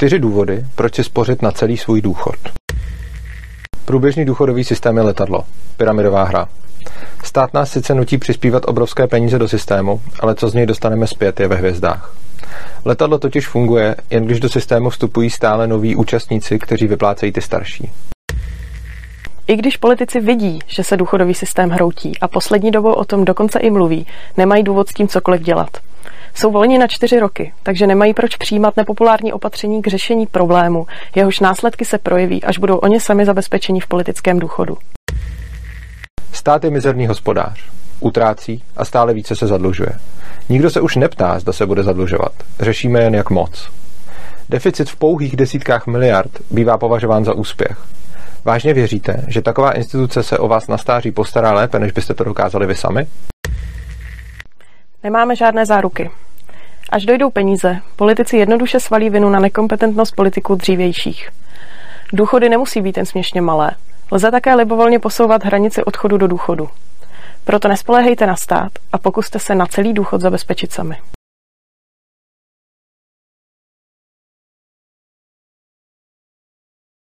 Čtyři důvody, proč si spořit na celý svůj důchod. Průběžný důchodový systém je letadlo. Pyramidová hra. Stát nás sice nutí přispívat obrovské peníze do systému, ale co z něj dostaneme zpět je ve hvězdách. Letadlo totiž funguje, jen když do systému vstupují stále noví účastníci, kteří vyplácejí ty starší. I když politici vidí, že se důchodový systém hroutí a poslední dobou o tom dokonce i mluví, nemají důvod s tím cokoliv dělat. Jsou volni na čtyři roky, takže nemají proč přijímat nepopulární opatření k řešení problému, jehož následky se projeví, až budou oni sami zabezpečeni v politickém důchodu. Stát je mizerný hospodář. Utrácí a stále více se zadlužuje. Nikdo se už neptá, zda se bude zadlužovat. Řešíme jen jak moc. Deficit v pouhých desítkách miliard bývá považován za úspěch. Vážně věříte, že taková instituce se o vás na stáří postará lépe, než byste to dokázali vy sami? Nemáme žádné záruky. Až dojdou peníze, politici jednoduše svalí vinu na nekompetentnost politiků dřívějších. Důchody nemusí být jen směšně malé. Lze také libovolně posouvat hranici odchodu do důchodu. Proto nespoléhejte na stát a pokuste se na celý důchod zabezpečit sami.